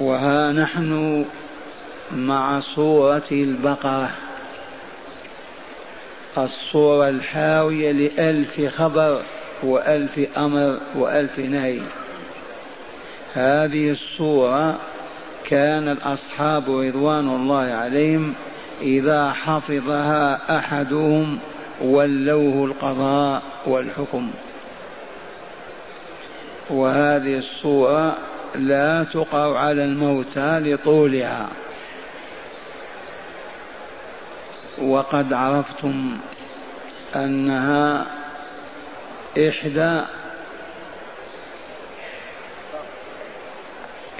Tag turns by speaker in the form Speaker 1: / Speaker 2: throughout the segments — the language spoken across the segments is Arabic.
Speaker 1: وها نحن مع سورة البقرة. الصورة الحاوية لألف خبر وألف أمر وألف نهي. هذه الصورة كان الأصحاب رضوان الله عليهم إذا حفظها أحدهم ولوه القضاء والحكم. وهذه الصورة لا تقع على الموتى لطولها. وقد عرفتم أنها إحدى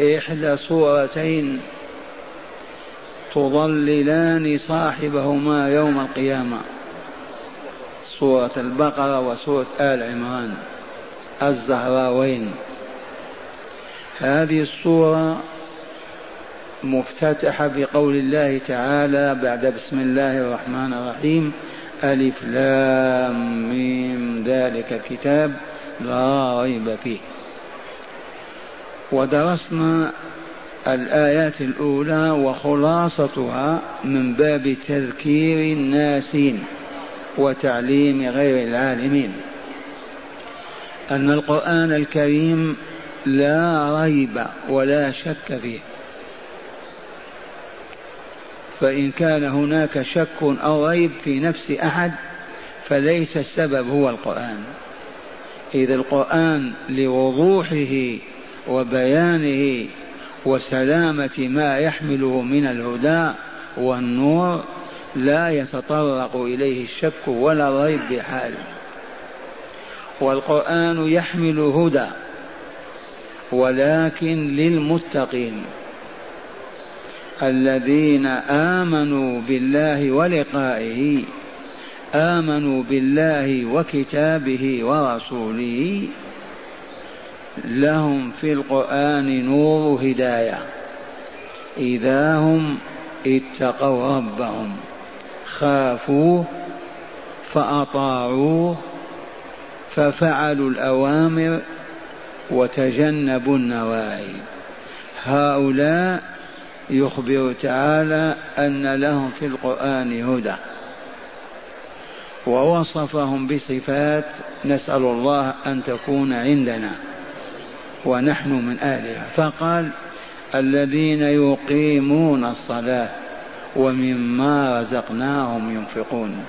Speaker 1: إحدى صورتين تضللان صاحبهما يوم القيامة سورة البقرة وسورة آل عمران الزهراوين. هذه السورة مفتتحة بقول الله تعالى بعد بسم الله الرحمن الرحيم. ألف لام ميم. ذلك الكتاب لا ريب فيه. ودرسنا الآيات الأولى وخلاصتها من باب تذكير الناسين وتعليم غير العالمين. أن القرآن الكريم لا ريب ولا شك فيه. فإن كان هناك شك أو ريب في نفس أحد فليس السبب هو القرآن. إذ القرآن لوضوحه وبيانه وسلامة ما يحمله من الهدى والنور لا يتطرق إليه الشك ولا الريب بحال. والقرآن يحمل هدى. ولكن للمتقين الذين آمنوا بالله ولقائه آمنوا بالله وكتابه ورسوله لهم في القرآن نور هداية إذا هم اتقوا ربهم خافوه فأطاعوه ففعلوا الأوامر وتجنبوا النواهي. هؤلاء يخبر تعالى أن لهم في القرآن هدى. ووصفهم بصفات نسأل الله أن تكون عندنا. ونحن من أهلها. فقال الذين يقيمون الصلاة ومما رزقناهم ينفقون.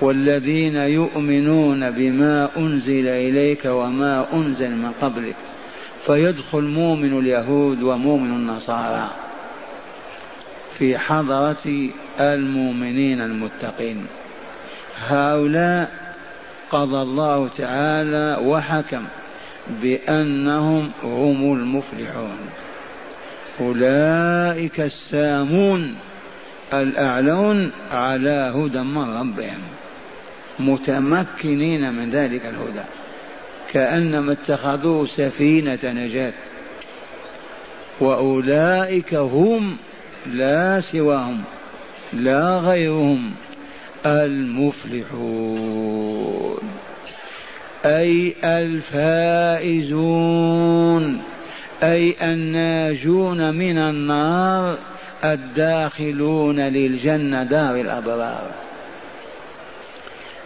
Speaker 1: والذين يؤمنون بما أنزل إليك وما أنزل من قبلك فيدخل مؤمن اليهود ومؤمن النصارى في حضرة المؤمنين المتقين. هؤلاء قضى الله تعالى وحكم بأنهم هم المفلحون. أولئك السامون الأعلون على هدى من ربهم. متمكنين من ذلك الهدى. كأنما اتخذوا سفينة نجاة. وأولئك هم لا سواهم لا غيرهم المفلحون. أي الفائزون أي الناجون من النار الداخلون للجنة دار الأبرار.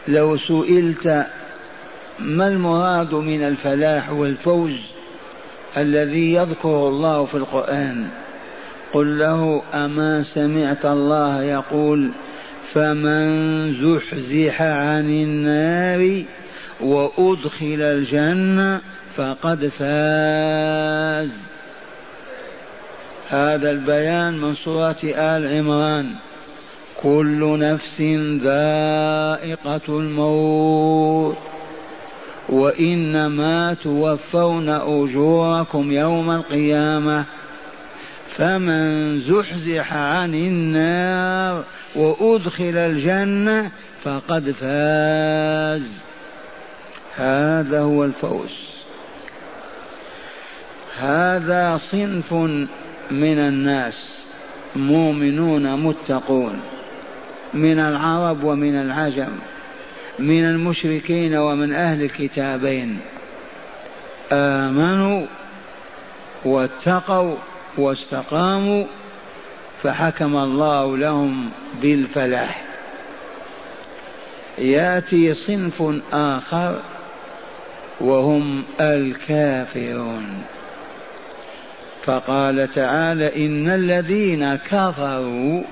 Speaker 1: لو سئلت ما المراد من الفلاح والفوز الذي يذكره الله في القرآن؟ قل له أما سمعت الله يقول فمن زحزح عن النار وأدخل الجنة فقد فاز. هذا البيان من سورة آل عمران. كل نفس ذائقة الموت. وإنما توفون أجوركم يوم القيامة. فمن زحزح عن النار وأدخل الجنة فقد فاز. هذا هو الفوز. هذا صنف من الناس. مؤمنون متقون. من العرب ومن العجم من المشركين ومن أهل الكتابين. آمنوا واتقوا واستقاموا فحكم الله لهم بالفلاح. يأتي صنف آخر وهم الكافرون. فقال تعالى إن الذين كفروا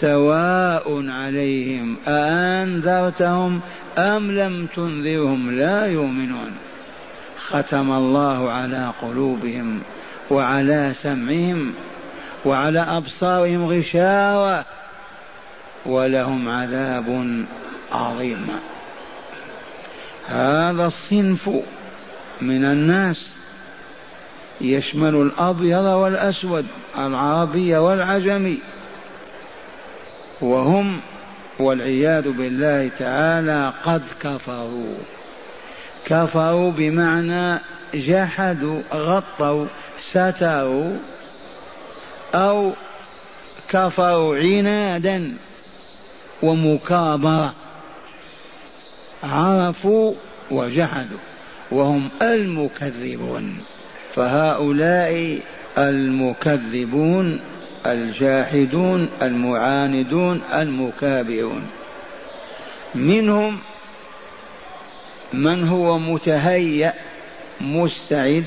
Speaker 1: سواء عليهم أأنذرتهم أم لم تنذرهم؟ لا يؤمنون. ختم الله على قلوبهم وعلى سمعهم وعلى أبصارهم غشاوة ولهم عذاب عظيم. هذا الصنف من الناس يشمل الأبيض والأسود العربي والعجمي. وهم والعياذ بالله تعالى قد كفروا. كفروا بمعنى جحدوا غطوا ستروا أو كفروا عنادا ومكابرة. عرفوا وجحدوا وهم المكذبون. فهؤلاء المكذبون الجاحدون المعاندون المكابرون منهم من هو متهيأ مستعد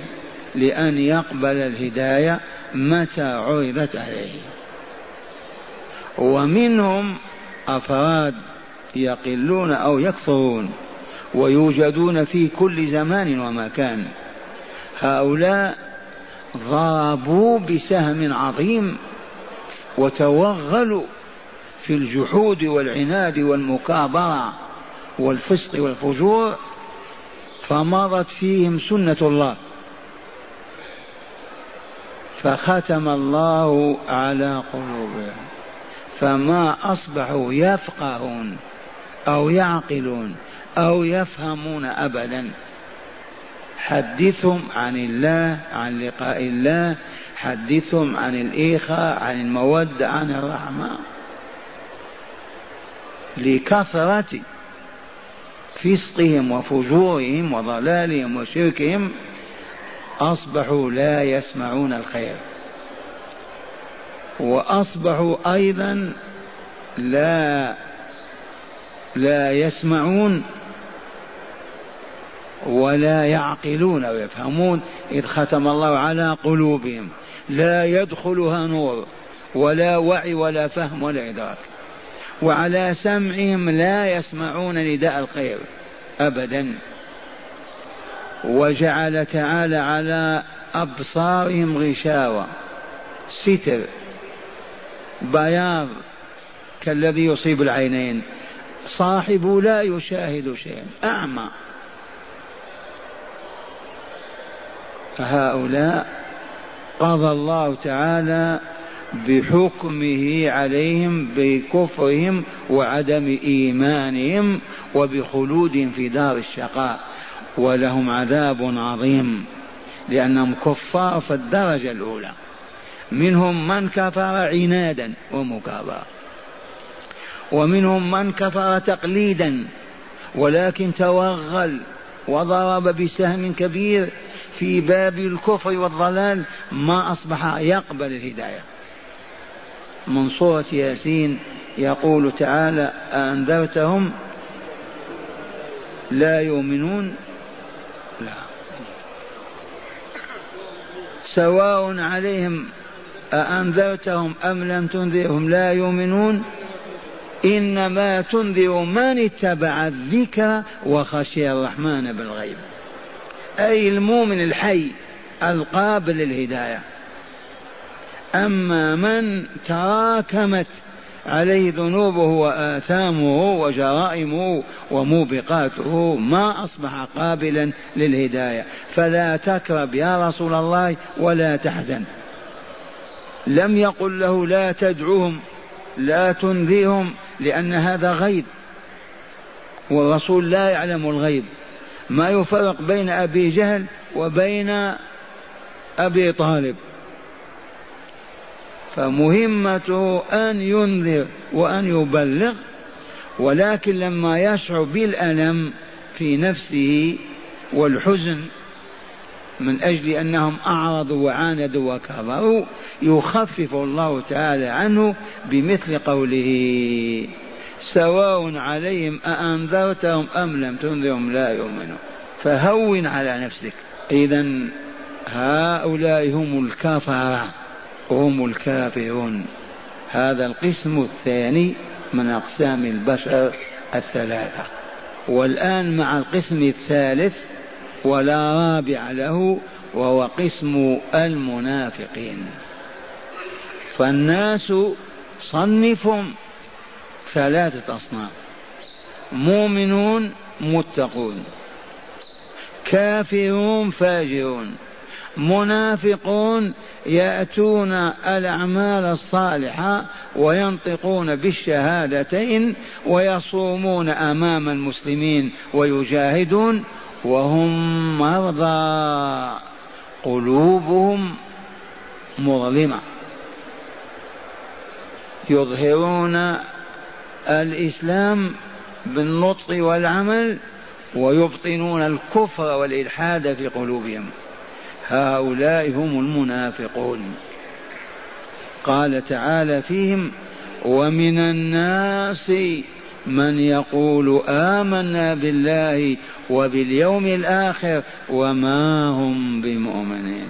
Speaker 1: لأن يقبل الهداية متى عرضت عليه. ومنهم أفراد يقلون أو يكثرون ويوجدون في كل زمان ومكان. هؤلاء ضربوا بسهم عظيم وتوغلوا في الجحود والعناد والمكابرة والفسق والفجور فمضت فيهم سنة الله. فختم الله على قلوبهم. فما أصبحوا يفقهون أو يعقلون أو يفهمون أبدا. حدثهم عن الله عن لقاء الله حدثهم عن الإخاء عن المودة عن الرحمة. لكثرة فسقهم وفجورهم وضلالهم وشركهم أصبحوا لا يسمعون الخير. وأصبحوا أيضا لا لا يسمعون ولا يعقلون ويفهمون إذ ختم الله على قلوبهم. لا يدخلها نور ولا وعي ولا فهم ولا إدراك. وعلى سمعهم لا يسمعون نداء الخير أبدا. وجعل تعالى على أبصارهم غشاوة ستر بياض كالذي يصيب العينين. صاحب لا يشاهد شيئا أعمى. هؤلاء قضى الله تعالى بحكمه عليهم بكفرهم وعدم إيمانهم وبخلودهم في دار الشقاء. ولهم عذاب عظيم لأنهم كفار في الدرجة الأولى. منهم من كفر عنادا ومكابرة. ومنهم من كفر تقليدا ولكن توغل وضرب بسهم كبير في باب الكفر والضلال ما أصبح يقبل الهداية. من سورة ياسين يقول تعالى أنذرتهم لا يؤمنون؟ لا. سواء عليهم أأنذرتهم أم لم تنذرهم لا يؤمنون؟ إنما تنذر من اتبع الذكر وخشي الرحمن بالغيب. أي المؤمن الحي القابل للهداية. أما من تراكمت عليه ذنوبه وآثامه وجرائمه وموبقاته ما أصبح قابلا للهداية. فلا تكرب يا رسول الله ولا تحزن. لم يقل له لا تدعوهم لا تنذيهم لأن هذا غيب. والرسول لا يعلم الغيب. ما يفرق بين أبي جهل وبين أبي طالب. فمهمته أن ينذر وأن يبلغ ولكن لما يشعر بالألم في نفسه والحزن من أجل أنهم أعرضوا وعاندوا وكفروا يخفف الله تعالى عنه بمثل قوله. سواء عليهم أأنذرتهم أم لم تنذرهم لا يؤمنون. فهون على نفسك. إذا هؤلاء هم الكفرة هم الكافرون. هذا القسم الثاني من أقسام البشر الثلاثة. والآن مع القسم الثالث ولا رابع له وهو قسم المنافقين. فالناس صنفهم. ثلاثة أصناف. مؤمنون متقون. كافرون فاجرون. منافقون يأتون الأعمال الصالحة وينطقون بالشهادتين ويصومون أمام المسلمين ويجاهدون وهم مرضى. قلوبهم مظلمة. يظهرون الإسلام بالنطق والعمل ويبطنون الكفر والإلحاد في قلوبهم. هؤلاء هم المنافقون. قال تعالى فيهم ومن الناس من يقول آمنا بالله وباليوم الآخر وما هم بمؤمنين.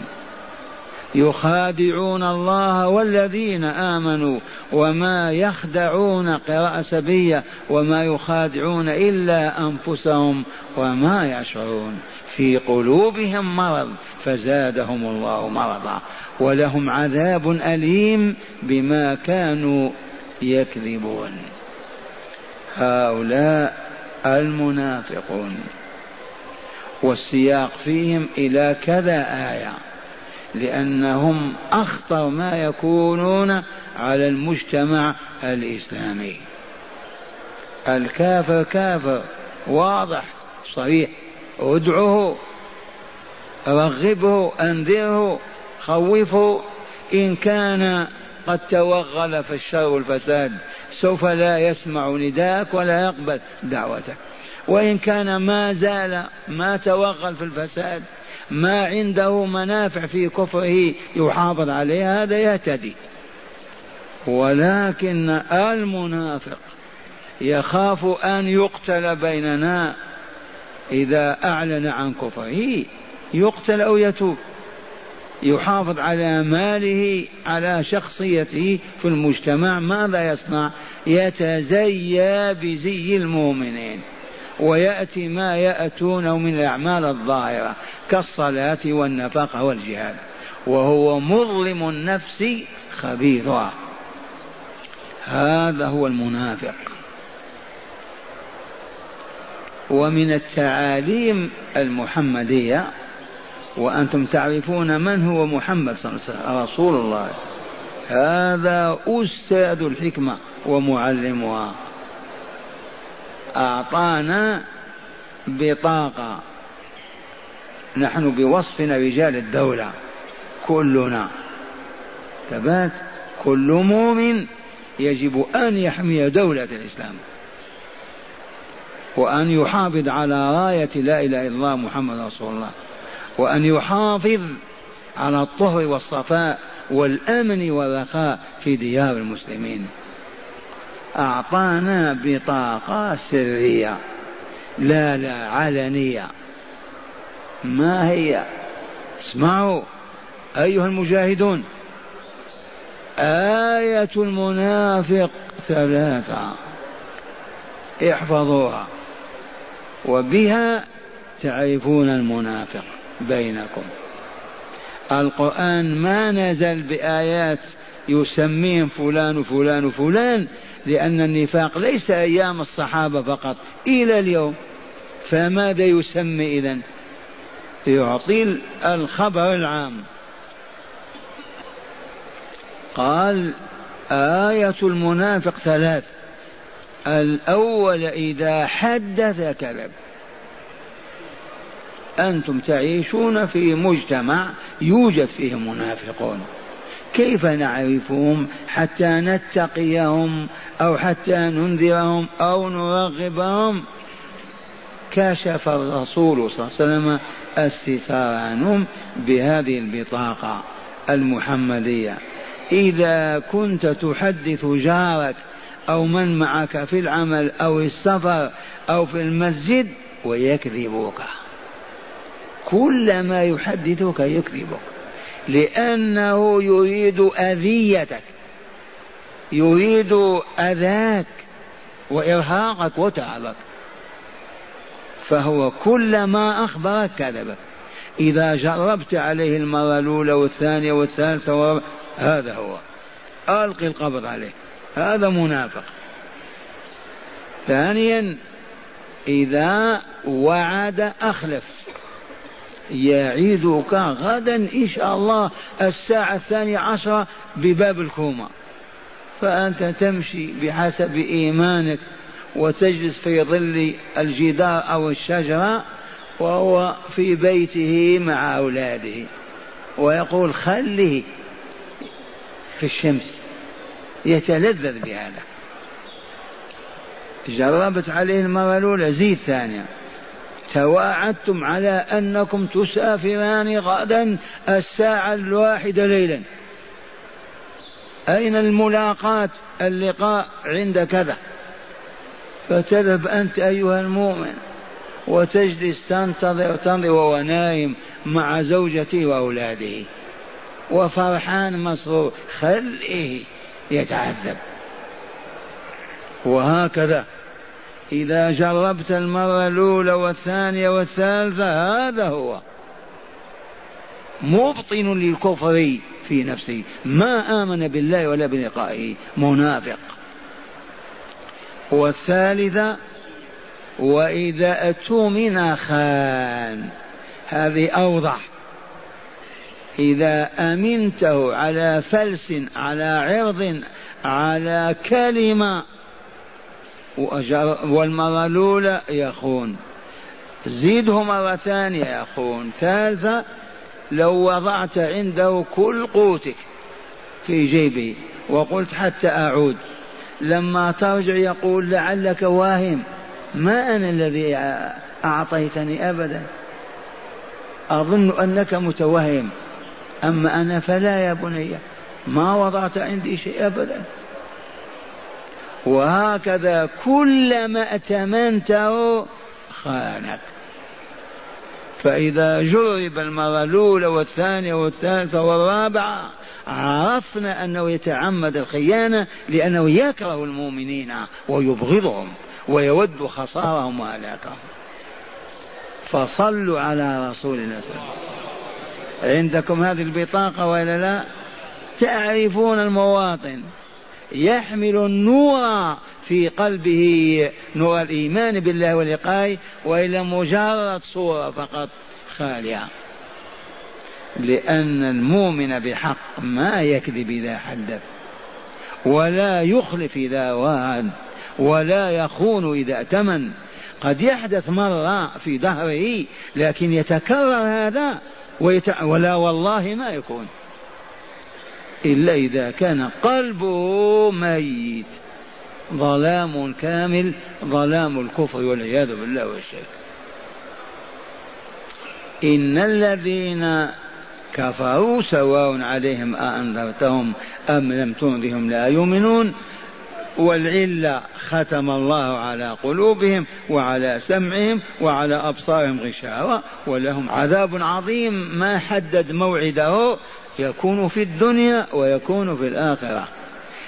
Speaker 1: يخادعون الله والذين آمنوا وما يخدعون قراءة سبية وما يخادعون إلا أنفسهم وما يشعرون. في قلوبهم مرض فزادهم الله مرضا ولهم عذاب أليم بما كانوا يكذبون. هؤلاء المنافقون. والسياق فيهم إلى كذا آية. لأنهم أخطر ما يكونون على المجتمع الإسلامي. الكافر كافر واضح صريح. ادعه رغبه أنذره خوفه. إن كان قد توغل في الشر والفساد سوف لا يسمع نداءك ولا يقبل دعوتك. وإن كان ما زال ما توغل في الفساد ما عنده منافع في كفره يحافظ عليها هذا يهتدي. ولكن المنافق يخاف أن يقتل بيننا إذا أعلن عن كفره. يقتل أو يتوب. يحافظ على ماله على شخصيته في المجتمع. ماذا يصنع؟ يتزيى بزي المؤمنين. ويأتي ما ياتونه من الأعمال الظاهرة كالصلاة والنفقه والجهاد. وهو مظلم النفس خبيثها هذا هو المنافق. ومن التعاليم المحمدية وأنتم تعرفون من هو محمد صلى الله عليه وسلم رسول الله. هذا أستاذ الحكمة ومعلمها. أعطانا بطاقة. نحن بوصفنا رجال الدولة كلنا. ثبات كل مؤمن يجب أن يحمي دولة الإسلام. وأن يحافظ على راية لا إله إلا الله محمد رسول الله. وأن يحافظ على الطهر والصفاء والأمن والرخاء في ديار المسلمين. أعطانا بطاقة سرية. لا لا علنية ما هي؟ اسمعوا أيها المجاهدون آية المنافق ثلاثة. احفظوها. وبها تعرفون المنافق بينكم. القرآن ما نزل بآيات يسميهم فلان وفلان وفلان لأن النفاق ليس أيام الصحابة فقط إلى اليوم. فماذا يسمي إذن؟ يعطي الخبر العام. قال آية المنافق ثلاث الأول إذا حدث كذب. أنتم تعيشون في مجتمع يوجد فيه منافقون. كيف نعرفهم حتى نتقيهم أو حتى ننذرهم أو نرغبهم؟ كشف الرسول صلى الله عليه وسلم الستار عنهم بهذه البطاقة المحمدية. إذا كنت تحدث جارك أو من معك في العمل أو السفر أو في المسجد ويكذبك. كلما يحدثك يكذبك. لأنه يريد أذيتك. يريد أذاك وإرهاقك وتعبك. فهو كلما أخبرك كذبك. إذا جربت عليه المرة الأولى والثانية والثالثة والرابعة هذا هو. ألقي القبض عليه. هذا منافق. ثانيا إذا وعد أخلف. يعيدك غدا إن شاء الله الساعة الثانية عشرة بباب الكومة. فأنت تمشي بحسب إيمانك وتجلس في ظل الجدار أو الشجرة وهو في بيته مع أولاده. ويقول خليه في الشمس. يتلذذ بهذا. جربت عليه المرة الأولى زيد ثانية تواعدتم على أنكم تسافران غدا الساعة الواحدة ليلا. أين الملاقاة اللقاء عند كذا. فتذهب أنت أيها المؤمن وتجلس تنتظر تنظر وهو نايم مع زوجته وأولاده. وفرحان مسرور. خليه يتعذب. وهكذا إذا جربت المرة الأولى والثانية والثالثة هذا هو. مبطن للكفر في نفسه. ما آمن بالله ولا بلقائه. منافق. والثالثة وإذا أتمن خان. هذه أوضح. إذا أمنته على فلس على عرض على كلمة والمرة الأولى يخون زيده مرة ثانية يخون ثالثة لو وضعت عنده كل قوتك في جيبه وقلت حتى أعود. لما ترجع يقول لعلك واهم ما أنا الذي أعطيتني أبدا؟ أظن أنك متوهم أما أنا فلا يا بني ما وضعت عندي شيء أبدا؟ وهكذا كلما ائتمنته خانك. فإذا جرب المرة الأولى والثانية والثالثة والرابعة عرفنا أنه يتعمد الخيانة لأنه يكره المؤمنين ويبغضهم ويود خسارهم وهلاكهم. فصلوا على رسول الله. صلى الله عليه وسلم عندكم هذه البطاقة ولا لا؟ تعرفون المواطن. يحمل النور في قلبه نور الإيمان بالله ولقائه وإلى مجرد صورة فقط خالية لأن المؤمن بحق ما يكذب إذا حدث ولا يخلف إذا وعد ولا يخون إذا ائتمن قد يحدث مرة في دهره لكن يتكرر هذا. ولا والله ما يكون إلا إذا كان قلبه ميت. ظلام كامل ظلام الكفر والعياذ بالله والشرك. إن الذين كفروا سواء عليهم أأنذرتهم أم لم تنذرهم لا يؤمنون والعلة ختم الله على قلوبهم وعلى سمعهم وعلى أبصارهم غشاوة ولهم عذاب عظيم ما حدد موعده يكون في الدنيا ويكون في الآخرة.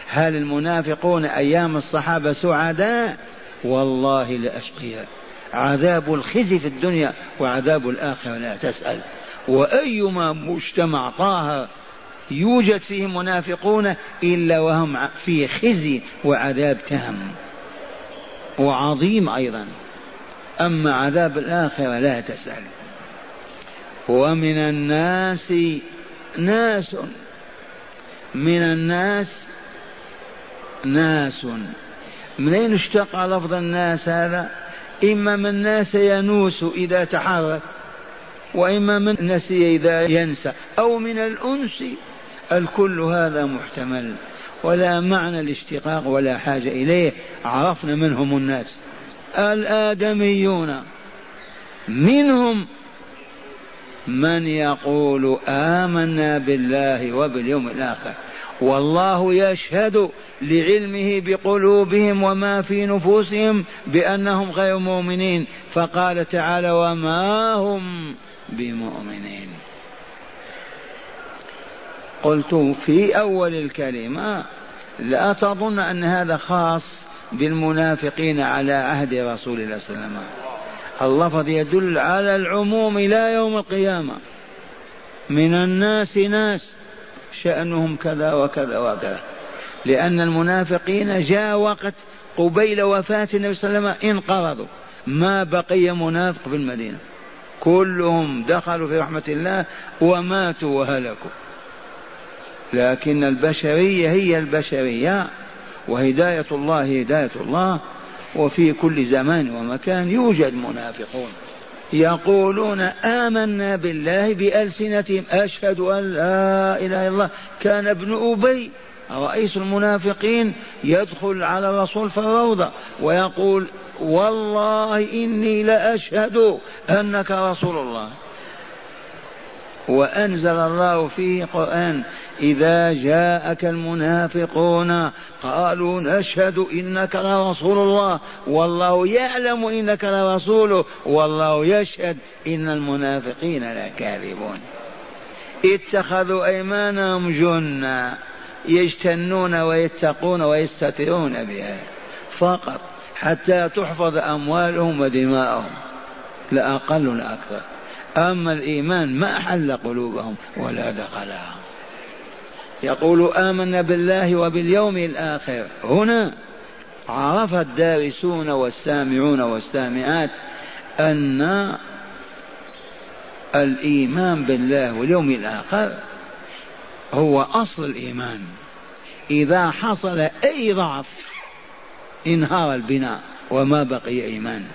Speaker 1: هل المنافقون أيام الصحابة سعداء؟ والله لأشقياء. عذاب الخزي في الدنيا وعذاب الآخرة لا تسأل. وأيما مجتمع طاهر يوجد فيه منافقون إلا وهم في خزي وعذاب تام وعظيم أيضا. أما عذاب الآخرة لا تسأل. ومن الناس ناس من الناس ناس من أين اشتق لفظ الناس هذا؟ إما من ناس ينوس إذا تحرك وإما من نسي إذا ينسى أو من الأنس. الكل هذا محتمل ولا معنى الاشتقاق ولا حاجة إليه. عرفنا من هم الناس الآدميون. منهم من يقول آمنا بالله وباليوم الآخر والله يشهد لعلمه بقلوبهم وما في نفوسهم بأنهم غير مؤمنين فقال تعالى وما هم بمؤمنين. قلت في أول الكلمة لا تظن أن هذا خاص بالمنافقين على عهد رسول الله صلى الله عليه وسلم. اللفظ يدل على العموم إلى يوم القيامة. من الناس ناس شأنهم كذا وكذا وكذا. لأن المنافقين جاء وقت قبيل وفاة النبي صلى الله عليه وسلم انقرضوا. ما بقي منافق في المدينة. كلهم دخلوا في رحمة الله وماتوا وهلكوا. لكن البشرية هي البشرية وهداية الله هداية الله وفي كل زمان ومكان يوجد منافقون يقولون آمنا بالله بألسنتهم. أشهد أن لا إله إلا الله. كان ابن أبي رئيس المنافقين يدخل على الرسول في الروضة ويقول والله إني لأشهد أنك رسول الله. وأنزل الله فيه قرآن إذا جاءك المنافقون قالوا نشهد إنك لرسول الله والله يعلم إنك لرسوله والله يشهد إن المنافقين لكاذبون. اتخذوا أيمانهم جنة يجتنون ويتقون ويستترون بها فقط حتى تحفظ أموالهم ودماءهم لا أقل أكثر. أما الإيمان ما أحل قلوبهم ولا دخلها يقول آمنا بالله وباليوم الآخر. هنا عرف الدارسون والسامعون والسامعات أن الإيمان بالله واليوم الآخر هو أصل الإيمان. إذا حصل أي ضعف انهار البناء وما بقي إيمان.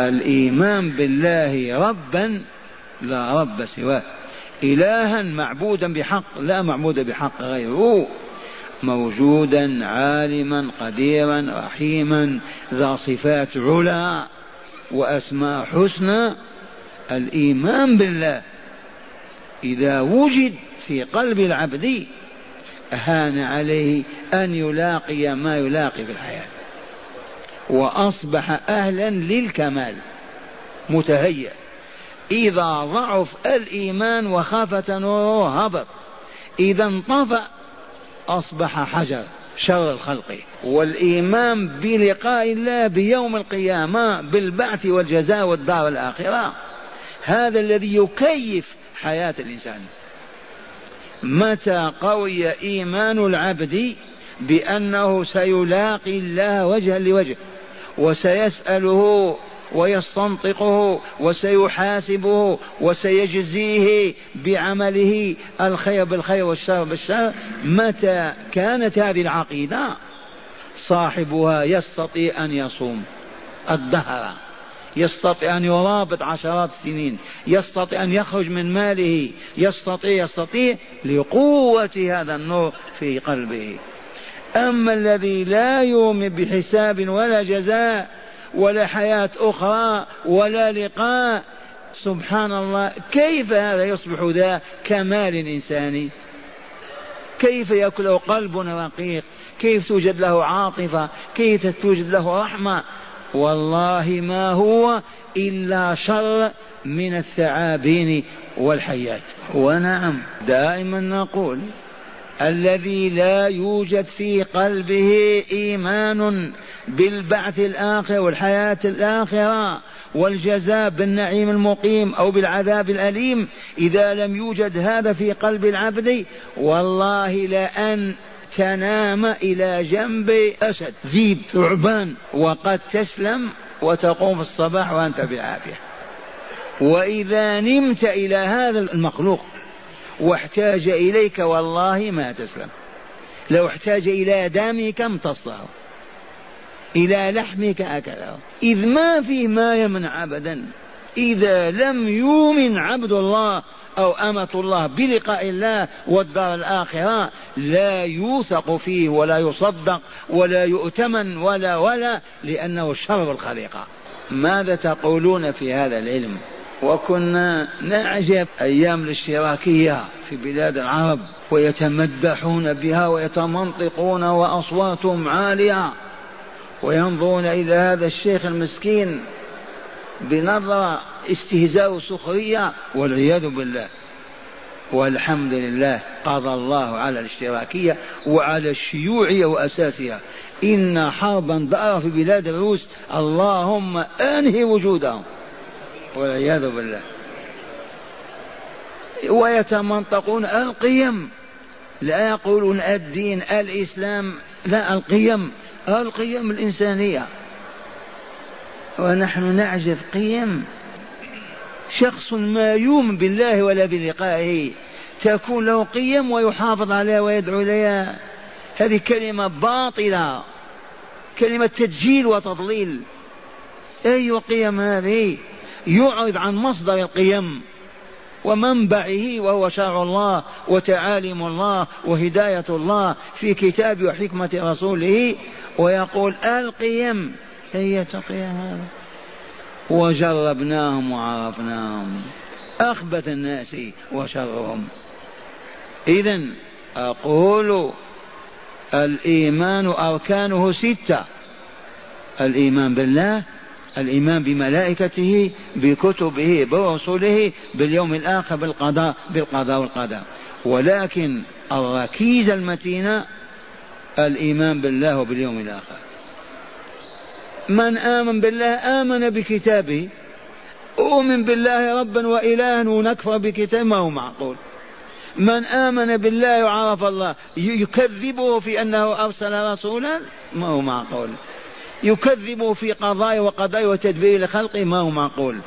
Speaker 1: الإيمان بالله ربا لا رب سواه. إلها معبودا بحق لا معبود بحق غيره. موجودا عالما قديرا رحيما ذا صفات علا وأسماء حسنى. الإيمان بالله إذا وجد في قلب العبد هان عليه أن يلاقي ما يلاقي في الحياة. وأصبح أهلا للكمال. متهيأ. إذا ضعف الإيمان وخافت نوره هبط. إذا انطفأ أصبح حجر شر الخلق. والإيمان بلقاء الله بيوم القيامة بالبعث والجزاء والدار الآخرة. هذا الذي يكيف حياة الإنسان. متى قوي إيمان العبد بأنه سيلاقي الله وجها لوجه؟ وسيسأله ويستنطقه وسيحاسبه وسيجزيه بعمله الخير بالخير والشر بالشر. متى كانت هذه العقيدة؟ صاحبها يستطيع أن يصوم الدهر يستطيع أن يرابط عشرات السنين يستطيع أن يخرج من ماله يستطيع يستطيع لقوة هذا النور في قلبه. أما الذي لا يؤمن بحساب ولا جزاء ولا حياة أخرى ولا لقاء سبحان الله كيف هذا يصبح ذا كمال إنساني كيف له قلب رقيق؟ كيف توجد له عاطفة؟ كيف توجد له رحمة؟ والله ما هو إلا شر من الثعابين والحيات ونعم. دائما نقول الذي لا يوجد في قلبه إيمان بالبعث الآخر والحياة الآخرة والجزاء بالنعيم المقيم أو بالعذاب الأليم. إذا لم يوجد هذا في قلب العبد والله لأن تنام إلى جنب أسد ذيب ثعبان وقد تسلم وتقوم في الصباح وأنت بعافيه وإذا نمت إلى هذا المخلوق واحتاج إليك والله ما تسلم. لو احتاج إلى دمك امتصه. إلى لحمك أكله. إذ ما فيه ما يمنع أبدا. إذا لم يؤمن عبد الله أو أمة الله بلقاء الله والدار الآخرة لا يوثق فيه ولا يصدق ولا يؤتمن ولا ولا لأنه شر الخليقة. ماذا تقولون في هذا العلم؟ وكنا نعجب أيام الاشتراكية في بلاد العرب ويتمدحون بها ويتمنطقون وأصواتهم عالية وينظرون إلى هذا الشيخ المسكين بنظرة استهزاء وسخرية والعياذ بالله. والحمد لله قضى الله على الاشتراكية وعلى الشيوعية وأساسها. إن حربا دار في بلاد الروس اللهم أنهي وجودهم. والعياذ بالله. ويتمنطقون القيم. لا يقولون الدين الإسلام لا القيم. القيم الإنسانية. ونحن نعجب قيم. شخص ما يؤمن بالله ولا بلقائه. تكون له قيم ويحافظ عليها ويدعو إليها. هذه كلمة باطلة. كلمة تدجيل وتضليل. أي قيم هذه؟ يعرض عن مصدر القيم ومنبعه وهو شرع الله وتعاليم الله وهداية الله في كتاب وحكمة رسوله ويقول القيم هي قيم هذا. وجربناهم وعرفناهم. أخبث الناس وشرهم. إذا أقول الإيمان أركانه ستة. الإيمان بالله الإيمان بملائكته بكتبه برسله باليوم الآخر بالقضاء بالقضاء والقدر. ولكن الركيزة المتينة الإيمان بالله وباليوم الآخر. من آمن بالله آمن بكتابه. أؤمن بالله ربا وإلها ونكفر بكتابه ما هو معقول. من آمن بالله وعرف الله يكذبه في أنه أرسل رسولا ما هو معقول. يكذبه في قضاء وقضاء وتدبير لخلقه ما هو معقول.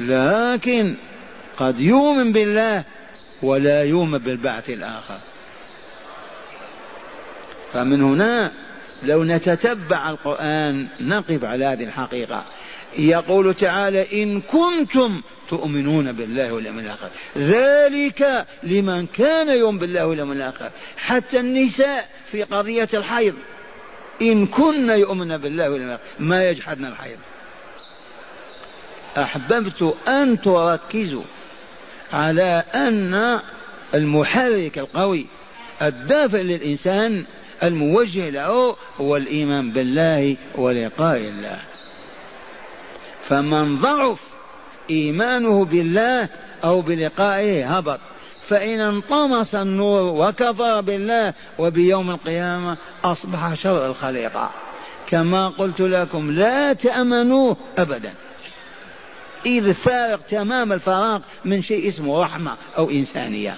Speaker 1: لكن قد يؤمن بالله ولا يؤمن بالبعث الآخر. فمن هنا لو نتتبع القرآن نقف على هذه الحقيقة. يقول تعالى إن كنتم تؤمنون بالله واليوم الآخر. ذلك لمن كان يؤمن بالله واليوم الآخر. حتى النساء في قضية الحيض. إن كن يؤمن بالله الآخر ما يجحدن الحيض أحببت أن تركزوا على أن المحرك القوي الدافع للإنسان الموجه له هو الإيمان بالله ولقاء الله. فمن ضعف إيمانه بالله أو بلقائه هبط. فإن انطمس النور وكفر بالله وبيوم القيامة أصبح شر الخليقة كما قلت لكم لا تأمنوه أبدا. إذ فارق تمام الفراغ من شيء اسمه رحمة أو إنسانية.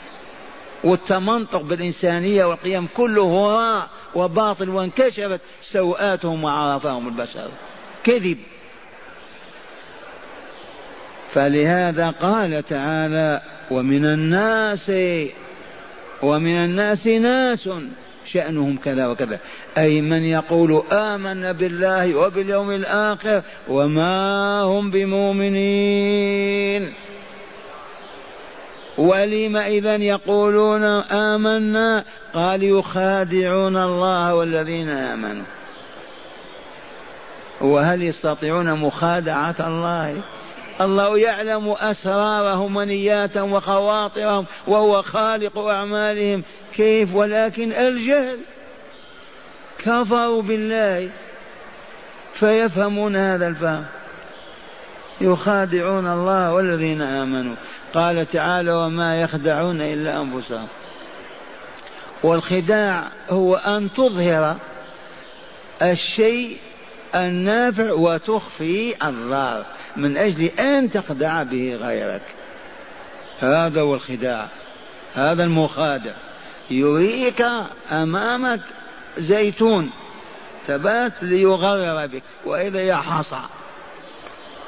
Speaker 1: والتمنطق بالإنسانية والقيم كله هراء وباطل وانكشفت سوءاتهم وعرفهم البشر. كذب. فلهذا قال تعالى ومن الناس ومن الناس ناس شأنهم كذا وكذا. أي من يقول آمنا بالله وباليوم الآخر وما هم بمؤمنين. ولم إذا يقولون آمنا؟ قال يخادعون الله والذين آمنوا. وهل يستطيعون مخادعة الله؟ الله يعلم أسرارهم ونياتهم وخواطرهم وهو خالق أعمالهم. كيف؟ ولكن الجهل. كفروا بالله فيفهمون هذا الفهم. يخادعون الله والذين آمنوا. قال تعالى وما يخدعون إلا أنفسهم. والخداع هو أن تظهر الشيء النافع وتخفي الضار. من أجل أن تخدع به غيرك. هذا هو الخداع. هذا المخادع. يريك أمامك زيتون. تبات ليغرر بك. وإذا يحصى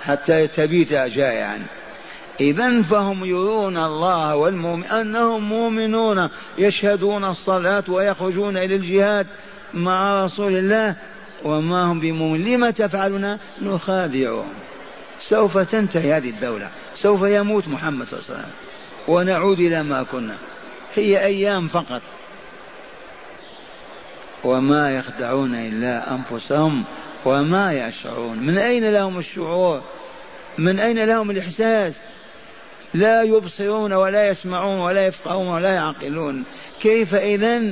Speaker 1: حتى تبيت جائعا. إذا فهم يرون الله والمؤمن أنهم مؤمنون. يشهدون الصلاة ويخرجون إلى الجهاد مع رسول الله. وما هم بمؤمن لما تفعلون نخادعهم سوف تنتهي هذه الدولة. سوف يموت محمد صلى الله عليه وسلم. ونعود إلى ما كنا. هي أيام فقط. وما يخدعون إلا أنفسهم وما يشعرون. من أين لهم الشعور؟ من أين لهم الإحساس؟ لا يبصرون ولا يسمعون ولا يفقهون ولا يعقلون. كيف إذا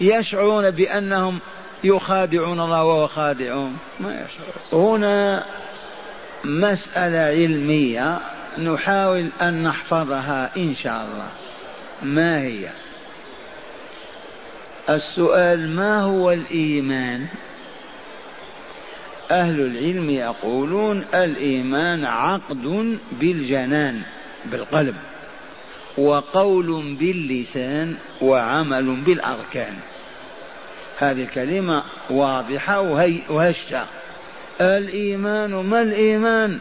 Speaker 1: يشعرون بأنهم يخادعون الله وهو خادعون ما هنا مسألة علمية نحاول أن نحفظها إن شاء الله. ما هي؟ السؤال ما هو الإيمان؟ أهل العلم يقولون الإيمان عقد بالجنان بالقلب وقول باللسان وعمل بالأركان. هذه الكلمة واضحة وهشة. الإيمان ما الإيمان؟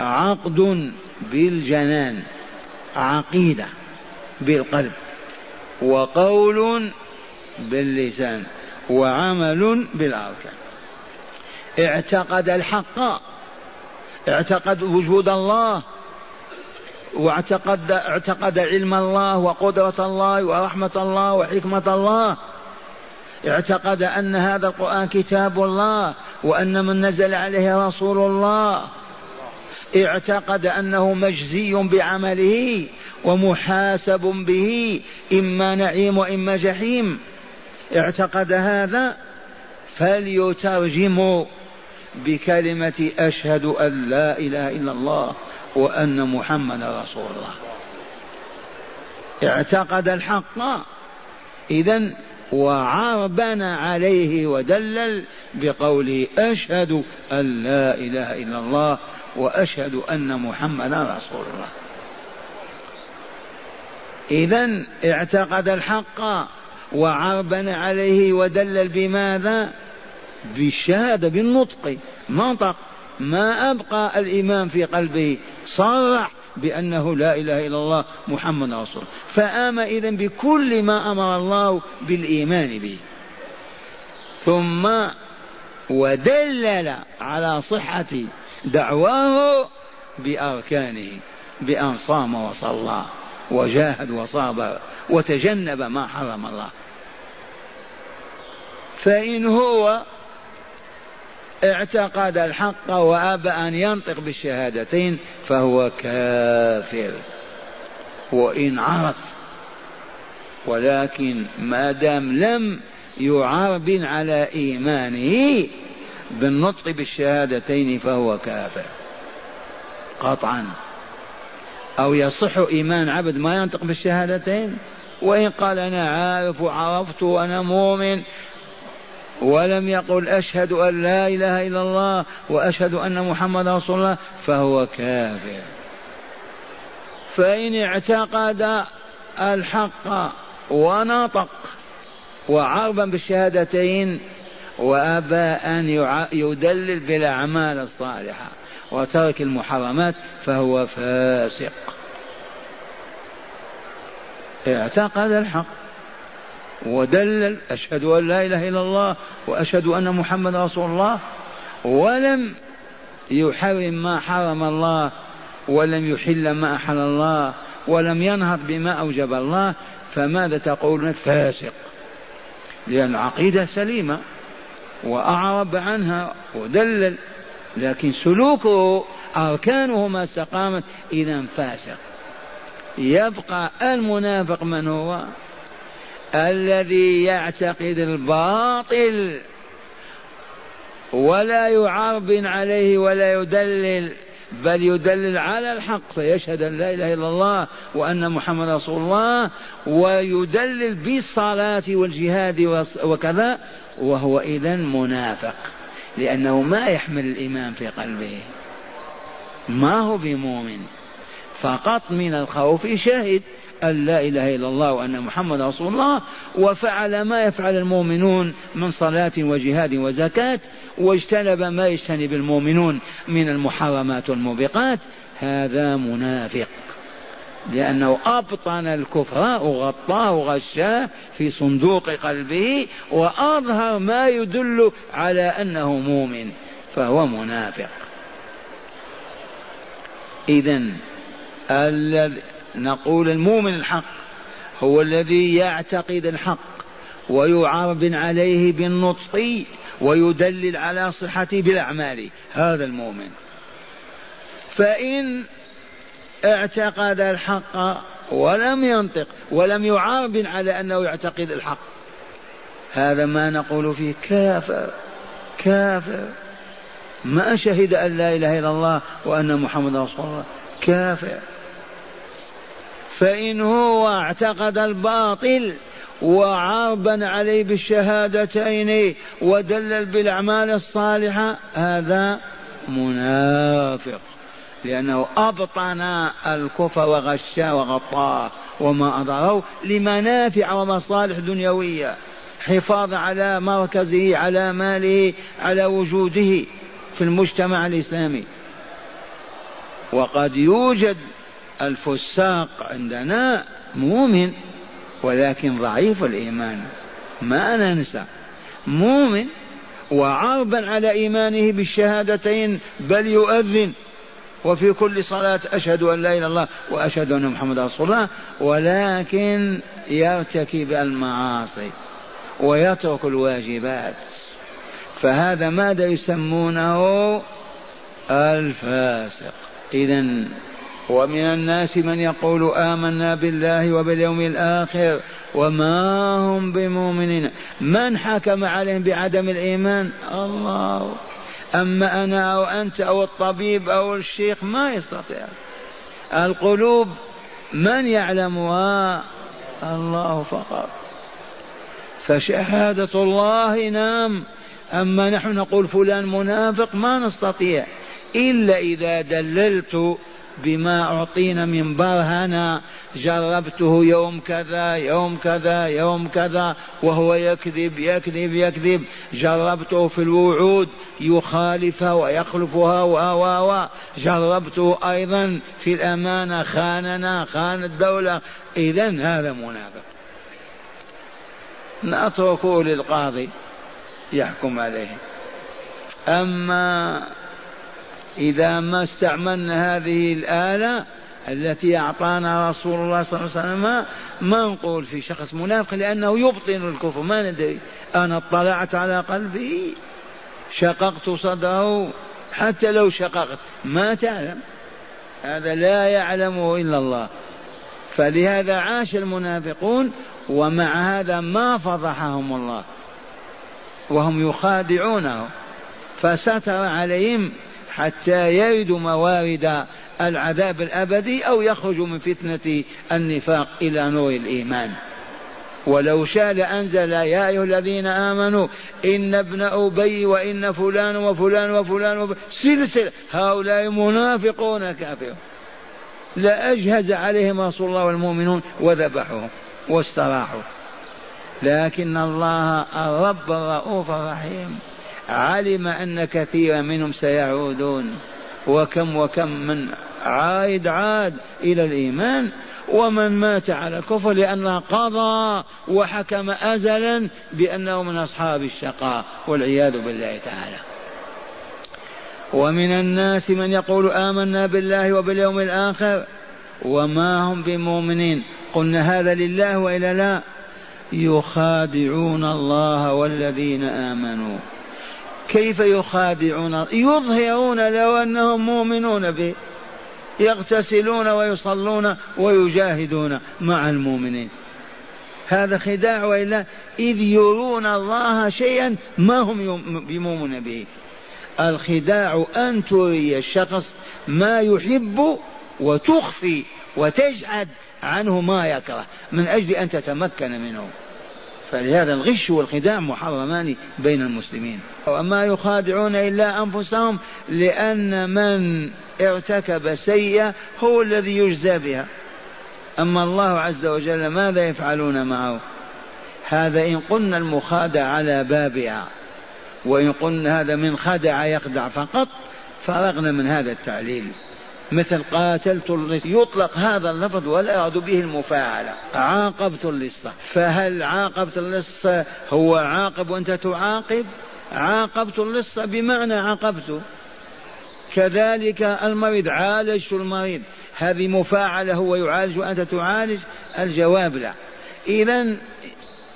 Speaker 1: عقد بالجنان عقيدة بالقلب وقول باللسان وعمل بالأركان. اعتقد الحق اعتقد وجود الله واعتقد اعتقد علم الله وقدرة الله ورحمة الله وحكمة الله اعتقد أن هذا القرآن كتاب الله وأن من نزل عليه رسول الله. اعتقد أنه مجزي بعمله ومحاسب به إما نعيم وإما جحيم. اعتقد هذا فليترجم بكلمة أشهد أن لا إله إلا الله وأن محمد رسول الله. اعتقد الحق. إذا وعربن عليه ودلل بقوله أشهد أن لا إله إلا الله وأشهد أن محمدا رسول الله. إذا اعتقد الحق وعربن عليه ودلل بماذا؟ بالشهادة بالنطق منطق. ما أبقى الإيمان في قلبه صرح بأنه لا إله إلا الله محمد رسول فآمن إذن بكل ما أمر الله بالإيمان به. ثم ودلل على صحة دعواه بأركانه بأن صام وصلى وجاهد وصابر وتجنب ما حرم الله. فإن هو اعتقد الحق وأبى أن ينطق بالشهادتين فهو كافر. وإن عرف ولكن ما دام لم يعرب على إيمانه بالنطق بالشهادتين فهو كافر. قطعا. أو يصح إيمان عبد ما ينطق بالشهادتين؟ وإن قال أنا عارف وعرفت وأنا مؤمن ولم يقل أشهد أن لا إله إلا الله وأشهد أن محمد رسول الله فهو كافر. فإن اعتقد الحق ونطق وعربا بالشهادتين وأبى أن يدلل بالأعمال الصالحة وترك المحرمات فهو فاسق. اعتقد الحق. ودلل أشهد أن لا إله إلا الله وأشهد أن محمد رسول الله ولم يحرم ما حرم الله ولم يحل ما أحل الله ولم ينهض بما أوجب الله فماذا تقولون فاسق لأن العقيدة سليمة وأعرب عنها ودلل لكن سلوكه أركانه ما استقامت إذا فاسق. يبقى المنافق من هو؟ الذي يعتقد الباطل ولا يعرب عليه ولا يدلل بل يدلل على الحق فيشهد أن لا إله إلا الله وأن محمد رسول الله ويدلل بالصلاة والجهاد وكذا وهو إذا منافق لأنه ما يحمل الإيمان في قلبه. ما هو بمؤمن؟ فقط من الخوف شهد. أن لا إله إلا الله وأن محمد رسول الله وفعل ما يفعل المؤمنون من صلاة وجهاد وزكاة واجتنب ما يجتنب المؤمنون من المحرمات والموبقات. هذا منافق لأنه أبطن الكفر وغطاه وغشاه في صندوق قلبه وأظهر ما يدل على أنه مؤمن فهو منافق. إذا الذي نقول المؤمن الحق هو الذي يعتقد الحق ويعرب عليه بالنطق ويدلل على صحته بالأعمال. هذا المؤمن. فإن اعتقد الحق ولم ينطق ولم يعرب على أنه يعتقد الحق. هذا ما نقول فيه كافر. كافر. ما شهد أن لا إله إلا الله وأن محمد رسول الله. كافر. فإن هو اعتقد الباطل وعربا عليه بالشهادتين ودلل بالأعمال الصالحة هذا منافق لأنه أبطن الكفر وغشاه وغطاه وما أضره لمنافع ومصالح دنيوية حفاظ على مركزه على ماله على وجوده في المجتمع الإسلامي. وقد يوجد الفساق عندنا مؤمن ولكن ضعيف الإيمان. ما ننسى مؤمن وعربا على إيمانه بالشهادتين بل يؤذن. وفي كل صلاة أشهد أن لا إله إلا الله وأشهد أن محمد رسول الله ولكن يرتكب المعاصي ويترك الواجبات. فهذا ماذا يسمونه؟ الفاسق. إذا ومن الناس من يقول آمنا بالله وباليوم الآخر وما هم بمؤمنين. من حكم عليهم بعدم الإيمان؟ الله. أما أنا أو أنت أو الطبيب أو الشيخ ما يستطيع. القلوب من يعلمها؟ الله فقط. فشهادة الله نعم. أما نحن نقول فلان منافق ما نستطيع. إلا إذا دللت بما أعطينا من برهنة جربته يوم كذا يوم كذا يوم كذا وهو يكذب يكذب يكذب. جربته في الوعود يخالفها ويخلفها و جربته أيضا في الأمانة خاننا خان الدولة. إذا هذا منافق. نتركه للقاضي يحكم عليه. أما إذا ما استعملنا هذه الآلة التي أعطانا رسول الله صلى الله عليه وسلم ما نقول في شخص منافق لأنه يبطن الكفر. ما ندري. أنا اطلعت على قلبه شققت صدره. حتى لو شققت. ما تعلم. هذا لا يعلمه إلا الله. فلهذا عاش المنافقون ومع هذا ما فضحهم الله. وهم يخادعونه. فستر عليهم حتى يردوا موارد العذاب الأبدي أو يخرجوا من فتنة النفاق إلى نور الإيمان. ولو شاء لأنزل يا أيها الذين آمنوا إن ابن أبي وإن فلان وفلان وفلان وفلان سلسلة. هؤلاء منافقون كافرون. لأجهز عليهم رسول الله والمؤمنون وذبحوهم واستراحوا. لكن الله الرب الرؤوف الرحيم. علم أن كثيرا منهم سيعودون. وكم وكم من عائد عاد إلى الإيمان. ومن مات على الكفر لأنه قضى وحكم أزلا بأنه من أصحاب الشقاء والعياذ بالله تعالى. ومن الناس من يقول آمنا بالله وباليوم الآخر وما هم بمؤمنين. قلنا هذا لله وإلا لا. يخادعون الله والذين آمنوا. كيف يخادعون؟ يظهرون لو أنهم مؤمنون به يغتسلون ويصلون ويجاهدون مع المؤمنين. هذا خداع وإلا إذ يرون الله شيئا ما هم بمؤمن به. الخداع أن تري الشخص ما يحب وتخفي وتجعد عنه ما يكره من أجل أن تتمكن منه. فلهذا الغش والخداع محرمان بين المسلمين. وما يخادعون إلا أنفسهم لأن من ارتكب سيئة هو الذي يجزى بها. أما الله عز وجل ماذا يفعلون معه؟ هذا إن قلنا المخادع على بابها وإن قلنا هذا من خدع يخدع فقط فرغنا من هذا التعليل. مثل قاتلت اللص يطلق هذا اللفظ ولا يراد به المفاعلة. عاقبت اللص فهل عاقبت اللص هو عاقب وأنت تعاقب؟ عاقبت اللص بمعنى عاقبته كذلك المريض عالجت المريض. هذه مفاعلة هو يعالج وأنت تعالج؟ الجواب لا. إذا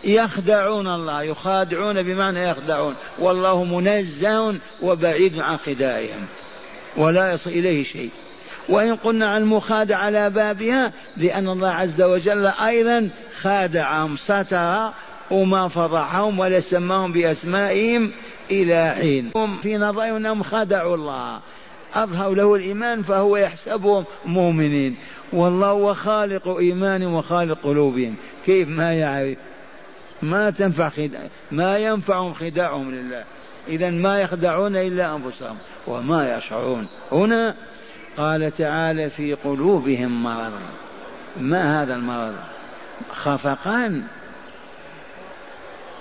Speaker 1: يخدعون الله يخادعون بمعنى يخدعون. والله منزه وبعيد عن خداعهم. ولا يصل إليه شيء. وإن قلنا عن المخادع على بابها لأن الله عز وجل أيضا خادعهم ستر وما فضحهم ولا سماهم بأسمائهم إلى حين. هم في نظرهم أنهم خدعوا الله. أظهروا له الإيمان فهو يحسبهم مؤمنين. والله هو خالق إيمان وخالق قلوبهم. كيف ما يعرف؟ ما تنفع خداع ما ينفعهم خداعهم لله. إذا ما يخدعون إلا أنفسهم وما يشعرون. هنا قال تعالى في قلوبهم مرض. ما هذا المرض؟ خفقان.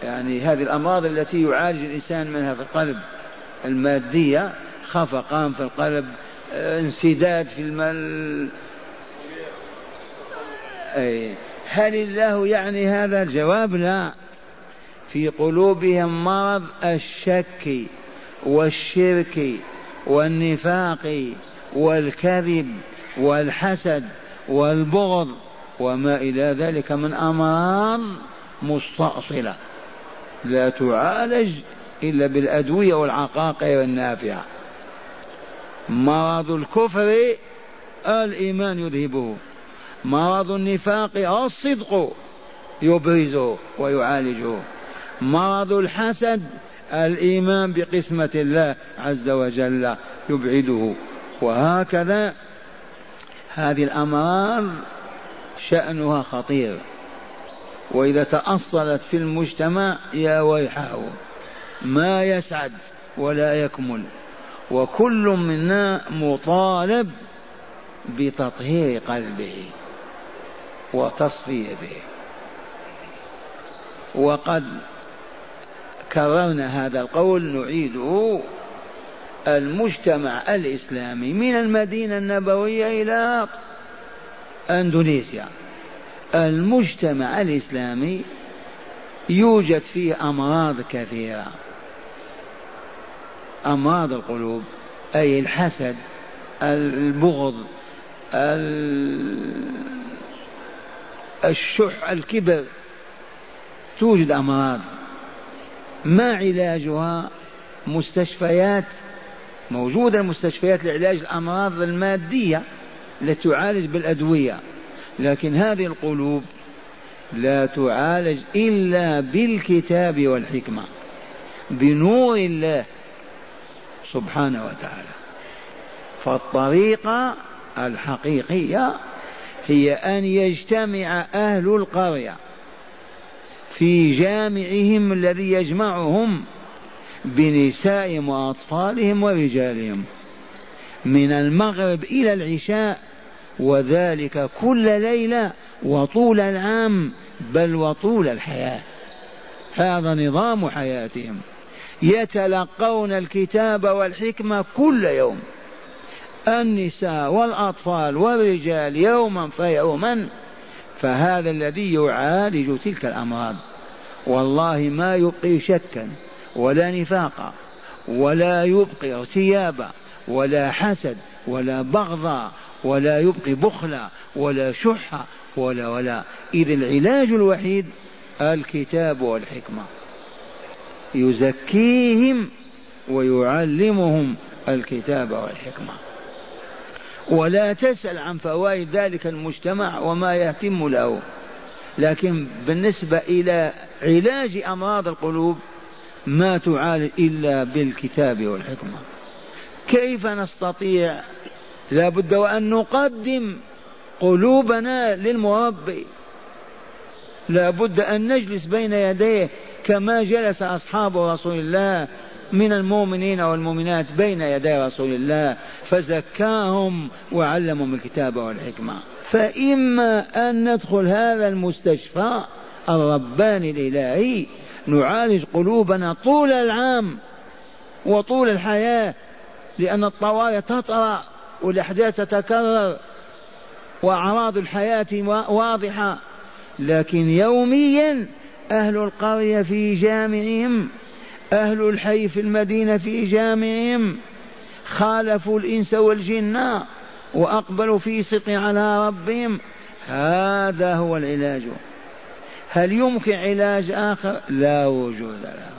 Speaker 1: يعني هذه الأمراض التي يعالج الإنسان منها في القلب. المادية خفقان في القلب انسداد في المال. أي هل الله يعني هذا الجواب؟ لا. في قلوبهم مرض الشك والشرك والنفاق. والكذب والحسد والبغض وما إلى ذلك من أمراض مستأصلة. لا تعالج إلا بالأدوية والعقاقير النافعة مرض الكفر الإيمان يذهبه. مرض النفاق الصدق يبرزه ويعالجه. مرض الحسد الإيمان بقسمة الله عز وجل يبعده. وهكذا هذه الأمراض شأنها خطير. وإذا تأصلت في المجتمع يا ويحه ما يسعد ولا يكمل. وكل منا مطالب بتطهير قلبه وتصفيته. وقد كررنا هذا القول نعيده المجتمع الإسلامي من المدينة النبوية إلى أندونيسيا. المجتمع الإسلامي يوجد فيه أمراض كثيرة. أمراض القلوب أي الحسد البغض الشح الكبر. توجد أمراض. ما علاجها؟ مستشفيات موجودة المستشفيات لعلاج الأمراض المادية التي تعالج بالأدوية. لكن هذه القلوب لا تعالج إلا بالكتاب والحكمة بنور الله سبحانه وتعالى. فالطريقة الحقيقية هي أن يجتمع أهل القرية في جامعهم الذي يجمعهم بنسائهم وأطفالهم ورجالهم. من المغرب إلى العشاء وذلك كل ليلة وطول العام بل وطول الحياة. هذا نظام حياتهم. يتلقون الكتاب والحكمة كل يوم. النساء والأطفال والرجال يوما فيوما فهذا الذي يعالج تلك الأمراض. والله ما يبقي شكا. ولا نفاقا ولا يبقي ارتيابا ولا حسد ولا بغضا ولا يبقي بخلا ولا شحا ولا ولا. إذ العلاج الوحيد الكتاب والحكمة. يزكيهم ويعلمهم الكتاب والحكمة. ولا تسأل عن فوائد ذلك المجتمع وما يتم له. لكن بالنسبة إلى علاج أمراض القلوب ما تعالج إلا بالكتاب والحكمة. كيف نستطيع؟ لا بد وأن نقدم قلوبنا للمربي. لا بد أن نجلس بين يديه كما جلس أصحاب رسول الله من المؤمنين والمؤمنات بين يدي رسول الله فزكاهم وعلمهم الكتاب والحكمة. فإما أن ندخل هذا المستشفى الرباني الإلهي نعالج قلوبنا طول العام وطول الحياة لأن الطوارئ تطرأ والأحداث تتكرر وأعراض الحياة واضحة. لكن يوميا أهل القرية في جامعهم أهل الحي في المدينة في جامعهم خالفوا الإنس والجن وأقبلوا في صدق على ربهم. هذا هو العلاج. هل يمكن علاج آخر؟ لا وجود له.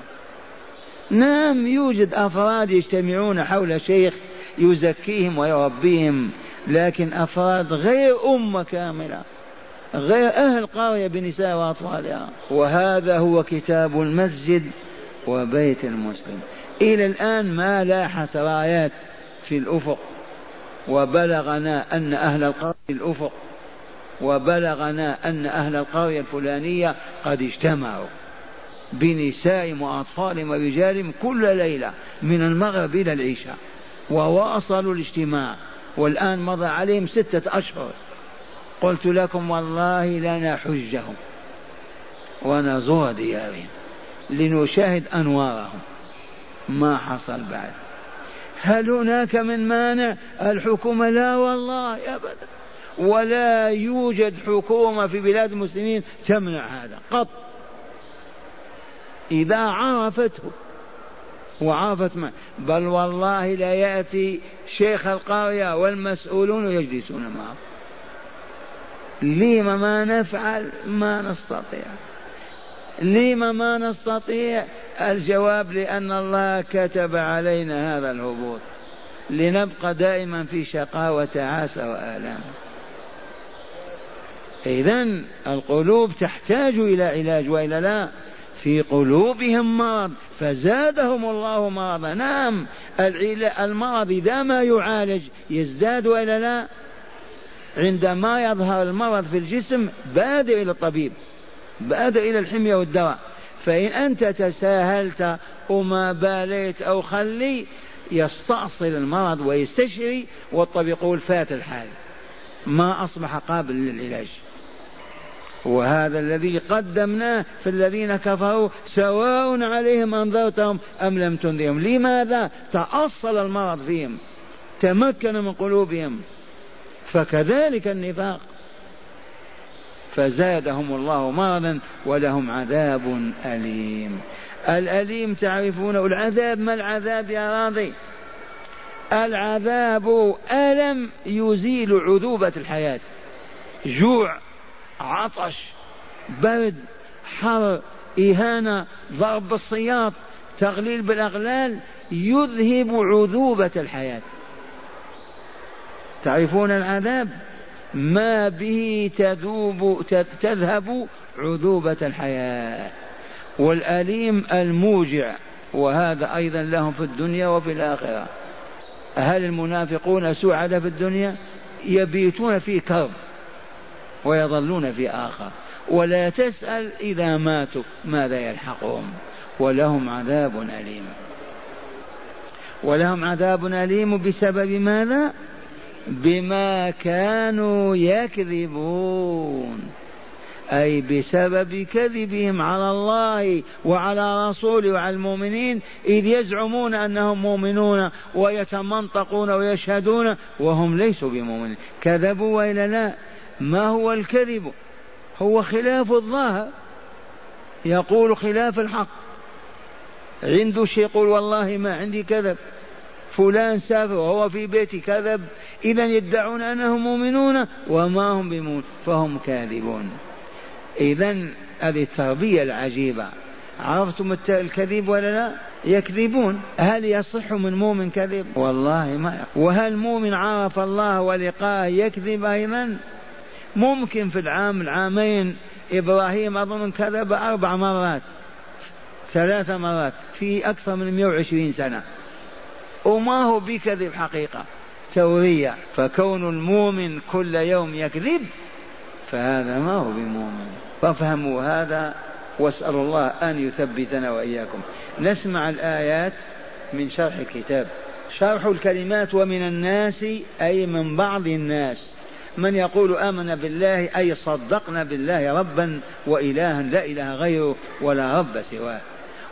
Speaker 1: نعم يوجد أفراد يجتمعون حول شيخ يزكيهم ويربيهم لكن أفراد غير أمة كاملة غير أهل قرية بنساء وأطفالها. وهذا هو كتاب المسجد وبيت المسلم. إلى الآن ما لاحت رايات في الأفق وبلغنا أن أهل القرية الأفق وبلغنا أن أهل القرية الفلانية قد اجتمعوا بنسائهم وأطفالهم ورجالهم كل ليلة من المغرب إلى العشاء وواصلوا الاجتماع. والآن مضى عليهم ستة أشهر. قلت لكم والله لنا حجهم ونزور ديارهم لنشاهد أنوارهم. ما حصل بعد؟ هل هناك من مانع الحكومة لا والله أبدا. ولا يوجد حكومة في بلاد المسلمين تمنع هذا قط. إذا عرفته وعرفت ما. بل والله لا يأتي شيخ القرية والمسؤولون يجلسون معه. لما ما نفعل ما نستطيع. لما ما نستطيع الجواب لأن الله كتب علينا هذا الهبوط. لنبقى دائما في شقاوة تعاسة وآلام. إذا القلوب تحتاج إلى علاج وإلا لا في قلوبهم مرض فزادهم الله مرضا. نعم المرض إذا ما يعالج يزداد وإلا لا؟ عندما يظهر المرض في الجسم بادر إلى الطبيب بادر إلى الحمية والدواء. فإن أنت تساهلت وما باليت أو خلي يستأصل المرض ويستشري والطبيب يقول فات الحال. ما أصبح قابل للعلاج. وهذا الذي قدمناه في الذين كفروا سواء عليهم أنذرتهم أم لم تنذرهم. لماذا؟ تأصل المرض فيهم تمكن من قلوبهم. فكذلك النفاق. فزادهم الله مرضا ولهم عذاب أليم. الأليم تعرفونه العذاب ما العذاب يا راضي؟ العذاب ألم يزيل عذوبة الحياة. جوع عطش. برد حر إهانة ضرب بالسياط تغليل بالأغلال يذهب عذوبة الحياة. تعرفون العذاب؟ ما به تذوب تذهب عذوبة الحياة. والأليم الموجع وهذا أيضا لهم في الدنيا وفي الآخرة. هل المنافقون سعداء في الدنيا؟ يبيتون في كرب. ويظلون في آخر. ولا تسأل إذا ماتوا ماذا يلحقهم ولهم عذاب أليم. ولهم عذاب أليم بسبب ماذا؟ بما كانوا يكذبون. أي بسبب كذبهم على الله وعلى رسوله وعلى المؤمنين إذ يزعمون أنهم مؤمنون ويتمنطقون ويشهدون وهم ليسوا بمؤمنين. كذبوا وإلا لا؟ ما هو الكذب؟ هو خلاف الظاهر. يقول خلاف الحق. عنده شيء يقول والله ما عندي كذب؟ فلان سافر وهو في بيتي كذب. إذا يدعون أنهم مؤمنون وما هم بمؤمنون فهم كاذبون. إذا هذه التربية العجيبة. عرفتم الكذب ولا لا؟ يكذبون. هل يصح من مؤمن كذب؟ والله ما وهل مؤمن عرف الله ولقاه يكذب أيضا؟ ممكن في العام العامين إبراهيم أظن كذب أربع مرات ثلاث مرات في أكثر من 120 سنة. وما هو بكذب حقيقة تورية فكون المؤمن كل يوم يكذب فهذا ما هو بمؤمن. فافهموا هذا واسألوا الله أن يثبتنا وإياكم. نسمع الآيات من شرح الكتاب. شرح الكلمات ومن الناس أي من بعض الناس. من يقول آمن بالله أي صدقنا بالله ربا وإلها لا إله غيره ولا رب سواه.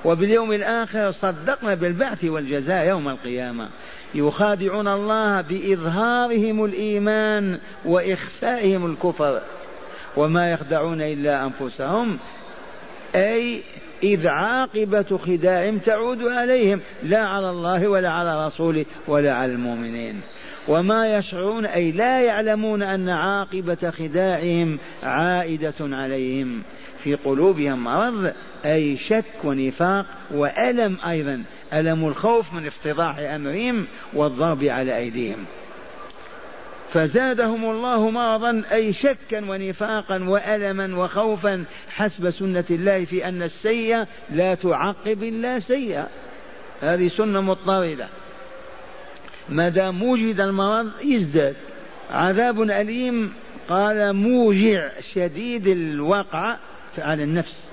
Speaker 1: وباليوم الآخر صدقنا بالبعث والجزاء يوم القيامة. يخادعون الله بإظهارهم الإيمان وإخفائهم الكفر. وما يخدعون إلا أنفسهم. أي إذ عاقبة خداعهم تعود عليهم لا على الله ولا على رسوله ولا على المؤمنين. وما يشعرون أي لا يعلمون أن عاقبة خداعهم عائدة عليهم. في قلوبهم مرض أي شك ونفاق وألم أيضا. ألم الخوف من افتضاح أمرهم والضرب على أيديهم. فزادهم الله مرضا أي شكا ونفاقا وألما وخوفا حسب سنة الله في أن السيئة لا تعقب إلا سيئة. هذه سنة مضطردة. ما دام وجد المرض يزداد. عذاب أليم قال موجع شديد الوقع على النفس.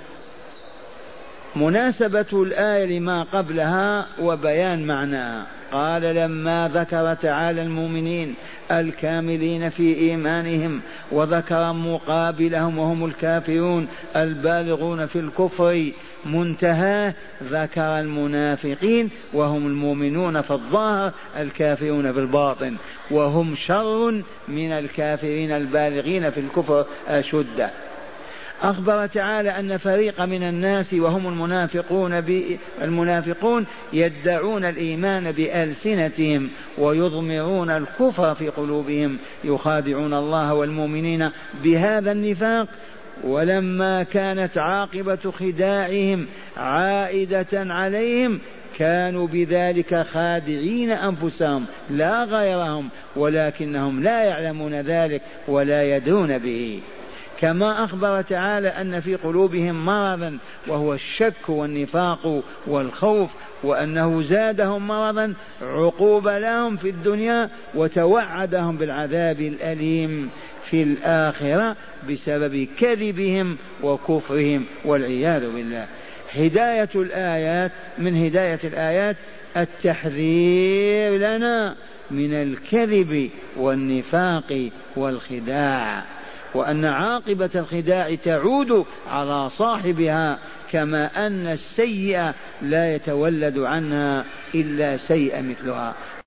Speaker 1: مناسبة الآية لما قبلها وبيان معناها قال لما ذكر تعالى المؤمنين الكاملين في إيمانهم وذكر مقابلهم وهم الكافرون البالغون في الكفر منتهاه ذكر المنافقين وهم المؤمنون في الظاهر الكافرون في الباطن وهم شر من الكافرين البالغين في الكفر أشده أخبر تعالى أن فريق من الناس وهم المنافقون المنافقون يدعون الإيمان بألسنتهم ويضمرون الكفر في قلوبهم يخادعون الله والمؤمنين بهذا النفاق ولما كانت عاقبة خداعهم عائدة عليهم كانوا بذلك خادعين أنفسهم لا غيرهم ولكنهم لا يعلمون ذلك ولا يدرون به. كما أخبر تعالى أن في قلوبهم مرضا وهو الشك والنفاق والخوف وأنه زادهم مرضا عقوبة لهم في الدنيا وتوعدهم بالعذاب الأليم. في الآخرة بسبب كذبهم وكفرهم والعياذ بالله. هداية الآيات من هداية الآيات؟ التحذير لنا من الكذب والنفاق والخداع وأن عاقبة الخداع تعود على صاحبها كما أن السيئة لا يتولد عنها إلا سيء مثلها.